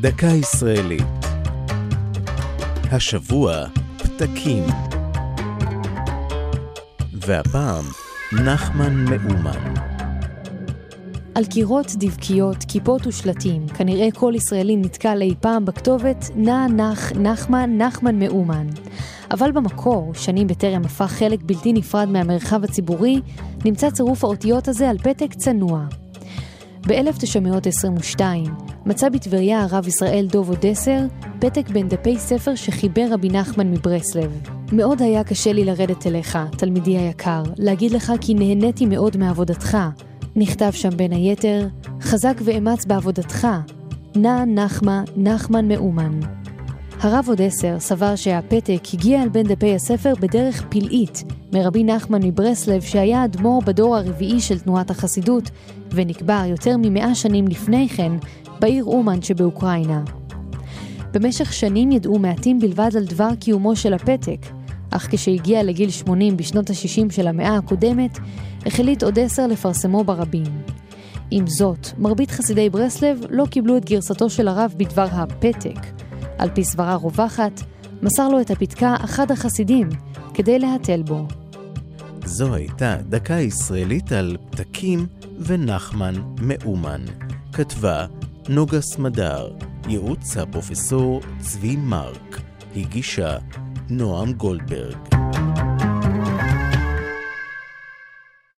דקה ישראלית. השבוע פתקים. והפעם נחמן מאומן. על קירות, דבקיות, כיפות ושלטים, כנראה כל ישראלי נתקל אי פעם בכתובת נע נח נחמן נחמן מאומן. אבל במקור, שנים בטרם הפך חלק בלתי נפרד מהמרחב הציבורי, נמצא צירוף האותיות הזה על פתק צנוע. ב-1922 מצא בטבריה הרב ישראל דוב אודסר פתק בין דפי ספר שחיבר רבי נחמן מברסלב. מאוד היה קשה לי לרדת אליך, תלמידי היקר, להגיד לך כי נהניתי מאוד מעבודתך. נכתב שם בין היתר, חזק ואמץ בעבודתך, נע נחמה נחמן מאומן. הרב עוד עשר סבר שהפתק הגיע אל בין דפי הספר בדרך פלאית מרבי נחמן מברסלב שהיה אדמו"ר בדור הרביעי של תנועת החסידות ונקבר יותר ממאה שנים לפני כן בעיר אומן שבאוקראינה. במשך שנים ידעו מעטים בלבד על דבר קיומו של הפתק, אך כשהגיע לגיל 80 בשנות ה-60 של המאה הקודמת, החליט עוד עשר לפרסמו ברבים. עם זאת, מרבית חסידי ברסלב לא קיבלו את גרסתו של הרב בדבר הפתק. על פי סברה רווחת, מסר לו את הפתקה אחד החסידים, כדי להתל בו. זו הייתה דקה ישראלית על פתקים ונחמן מאומן. כתבה נוגה סמדר, ייעוץ הפרופסור צבי מרק, הגישה נועם גולדברג.